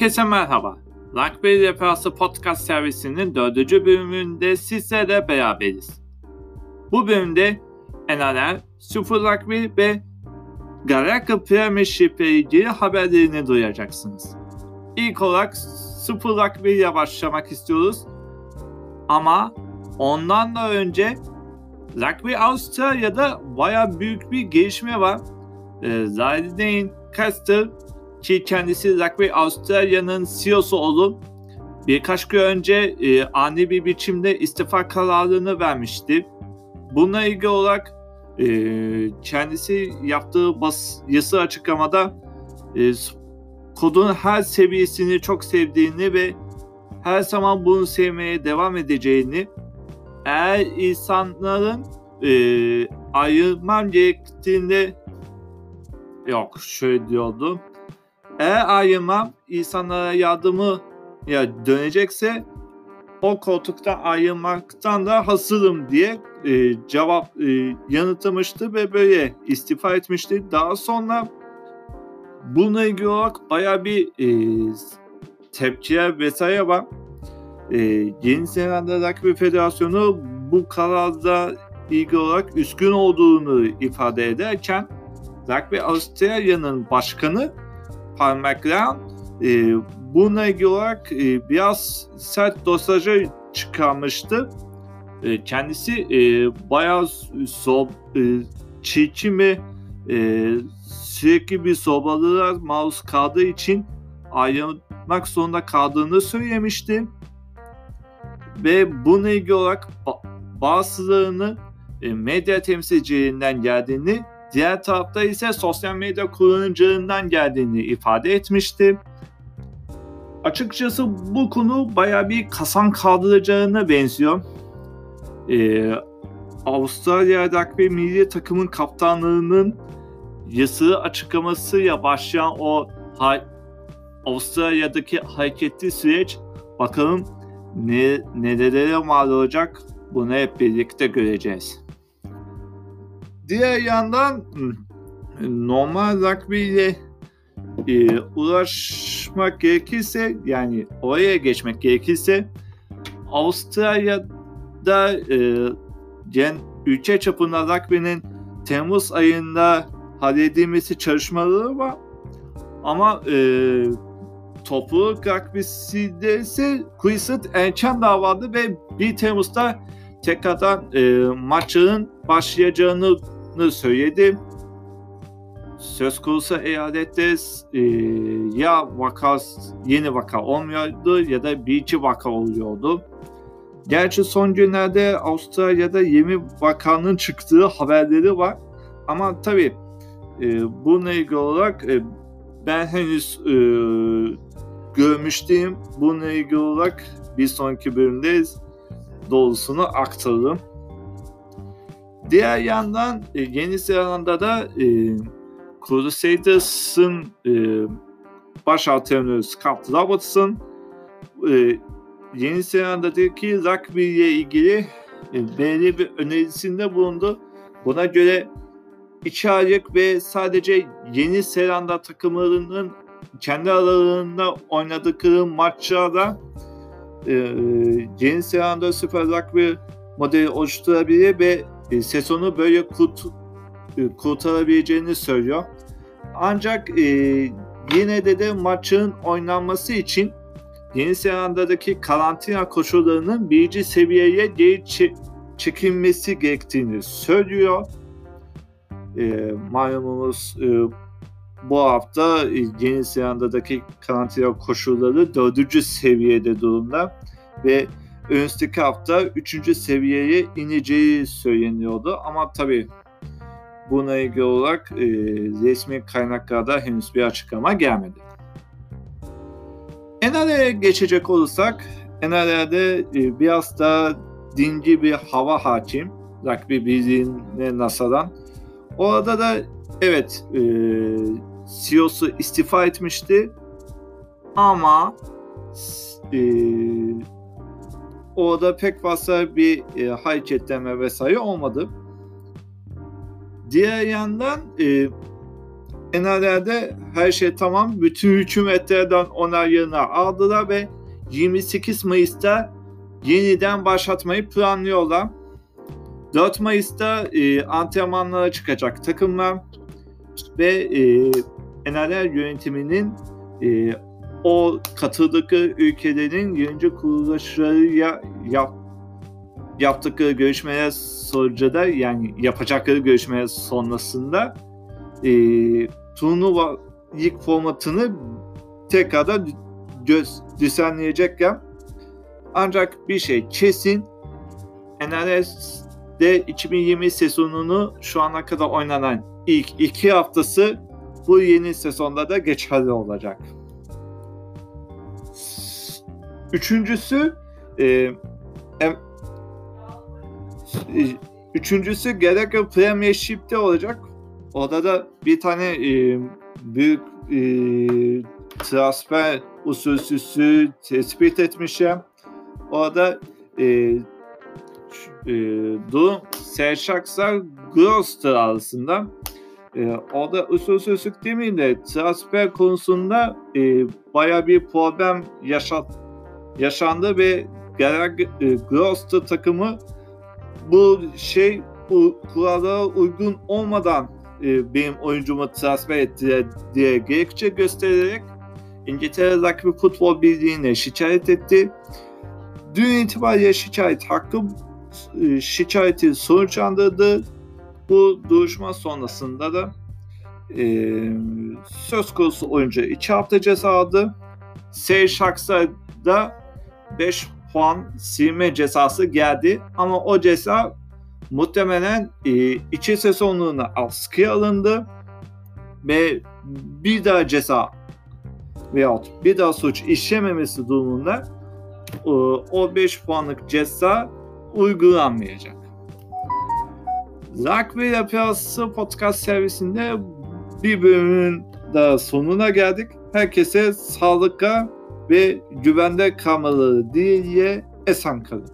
Herkese merhaba. Rugby Referansı Podcast servisinin dördüncü bölümünde sizlerle beraberiz. Bu bölümde NRL, Super Rugby ve Garaka Premiership ile ilgili haberlerini duyacaksınız. İlk olarak Super Rugby ile başlamak istiyoruz. Ama ondan da önce Rugby Avustralya'da baya büyük bir gelişme var. Ee, Zayden Caster ki kendisi Rugby Avustralya'nın CEO'su olup birkaç gün önce e, ani bir biçimde istifa kararını vermişti. Bununla ilgili olarak e, kendisi yaptığı bas yazı açıklamada e, kodun her seviyesini çok sevdiğini ve her zaman bunu sevmeye devam edeceğini eğer insanların e, ayırmam gerektiğinde yok şöyle diyordu eğer ayrılmam insanlara yardımı ya dönecekse o koltuktan ayrılmaktan da hazırım diye e, cevap e, yanıtlamıştı ve böyle istifa etmişti. Daha sonra bununla ilgili olarak baya bir e, tepkiler vesaire var. E, Yeni Zelanda Rugby Federasyonu bu kararda ilgili olarak üskün olduğunu ifade ederken Rugby Avustralya'nın başkanı McLaren e, bununla ilgili olarak e, biraz sert dosajı çıkarmıştı. E, kendisi e, bayağı so, e, çirkin ve e, sürekli bir sobalığa maruz kaldığı için ayrılmak zorunda kaldığını söylemişti. Ve bununla ilgili olarak bazılarını e, medya temsilcilerinden geldiğini Diğer tarafta ise sosyal medya kullanıcılarından geldiğini ifade etmişti. Açıkçası bu konu baya bir kasan kaldıracağına benziyor. Ee, Avustralya Rugby milli takımın kaptanlığının yası açıklamasıyla başlayan o ha- Avustralya'daki hareketli süreç bakalım ne, nelere mal olacak bunu hep birlikte göreceğiz. Diğer yandan normal rugby ile e, uğraşmak gerekirse yani oraya geçmek gerekirse Avustralya'da e, gen, ülke çapında rugby'nin Temmuz ayında halledilmesi çalışmaları var. Ama e, topluluk rugby'sinde ise Queensland erken davadı ve 1 Temmuz'da tekrardan e, maçların başlayacağını söyledi. Söz konusu eyalette e, ya vaka yeni vaka olmuyordu ya da bir iki vaka oluyordu. Gerçi son günlerde Avustralya'da yeni vakanın çıktığı haberleri var. Ama tabii e, bununla ilgili olarak e, ben henüz e, görmüştüm. Bununla ilgili olarak bir sonraki bölümde doğrusunu aktarırım. Diğer yandan e, Yeni Zelanda'da e, Crusaders'ın e, baş antrenörü Scott Robertson e, Yeni Zelanda'daki rugby ile ilgili e, belirli bir önerisinde bulundu. Buna göre iki aylık ve sadece Yeni Zelanda takımlarının kendi aralarında oynadıkları maçlarda e, Yeni Zelanda Süper Rugby modeli oluşturabilir ve e, sezonu böyle kurt, e, kurtarabileceğini söylüyor. Ancak e, yine de de maçın oynanması için Yeni Zelanda'daki karantina koşullarının birinci seviyeye geri çekilmesi gerektiğini söylüyor. E, malumunuz e, bu hafta e, Yeni Zelanda'daki karantina koşulları dördüncü seviyede durumda ve önümüzdeki hafta 3. seviyeye ineceği söyleniyordu. Ama tabii buna ilgili olarak e, resmi kaynaklarda henüz bir açıklama gelmedi. NRL'e geçecek olursak NRL'de e, biraz daha dinci bir hava hakim. Rugby bildiğine NASA'dan. Orada da evet e, CEO'su istifa etmişti ama e, orada pek fazla bir e, hareketlenme vesaire olmadı. Diğer yandan e, NR'de her şey tamam. Bütün hükümetlerden onayını aldılar ve 28 Mayıs'ta yeniden başlatmayı planlıyorlar. 4 Mayıs'ta e, antrenmanlara çıkacak takımlar ve e, NRL yönetiminin e, o katıldıkları ülkelerin yönetici kuruluşlarıyla yap, yaptıkları görüşmeler sonucunda yani yapacakları görüşmeler sonrasında e, turnuva lig formatını tekrardan göz, düzenleyecekler. Ancak bir şey kesin NRS'de 2020 sezonunu şu ana kadar oynanan ilk iki haftası bu yeni sezonda da geçerli olacak. Üçüncüsü e, em, e, üçüncüsü Gallagher Premiership'te olacak. Orada da bir tane e, büyük e, transfer usulsüzü tespit etmişim. Orada e, e, durum Serşaksar Grosster arasında. E, orada usulsüzlük demeyeyim de transfer konusunda e, baya bir problem yaşat, yaşandı ve Gerard e, takımı bu şey bu kurallara uygun olmadan e, benim oyuncumu transfer ettiler diye gerekçe göstererek İngiltere Rugby Futbol Birliği'ne şikayet etti. Dün itibariyle şikayet hakkı e, şikayeti sonuçlandırdı. Bu duruşma sonrasında da e, söz konusu oyuncu 2 hafta ceza aldı. Sey Şaks'a da 5 puan silme cezası geldi. Ama o ceza muhtemelen e, iki sezonluğuna askıya alındı ve bir daha ceza veyahut bir daha suç işlememesi durumunda e, o 5 puanlık ceza uygulanmayacak. Rugby Yapısı podcast servisinde bir bölümün daha sonuna geldik. Herkese sağlıkla ve güvende kalmaları diye esen kalın.